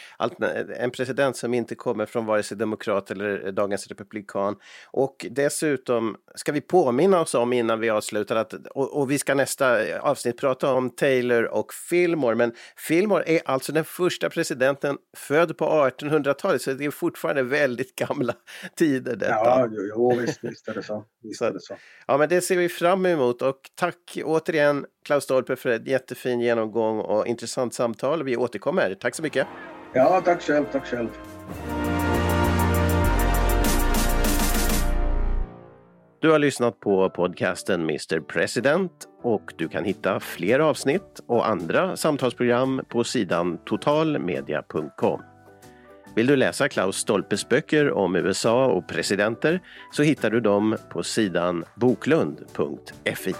en president som inte kommer från vare sig demokrat eller dagens republikan. Och dessutom ska vi påminna oss om innan vi avslutar att, och, och vi ska nästa avsnitt prata om Taylor och Fillmore, men Fillmore är alltså den första presidenten född på 1800-talet, så det är fortfarande väldigt gamla (laughs) tider detta. Ja, jo, jo visst, visst är det så. Visst är det så. Ja, men det ser vi fram emot och tack återigen Klaus Stolpe för en jättefin genomgång och intressant samtal. Vi återkommer. Tack så mycket. Ja, tack själv. Tack själv. Du har lyssnat på podcasten Mr President och du kan hitta fler avsnitt och andra samtalsprogram på sidan totalmedia.com. Vill du läsa Klaus Stolpes böcker om USA och presidenter så hittar du dem på sidan boklund.fi.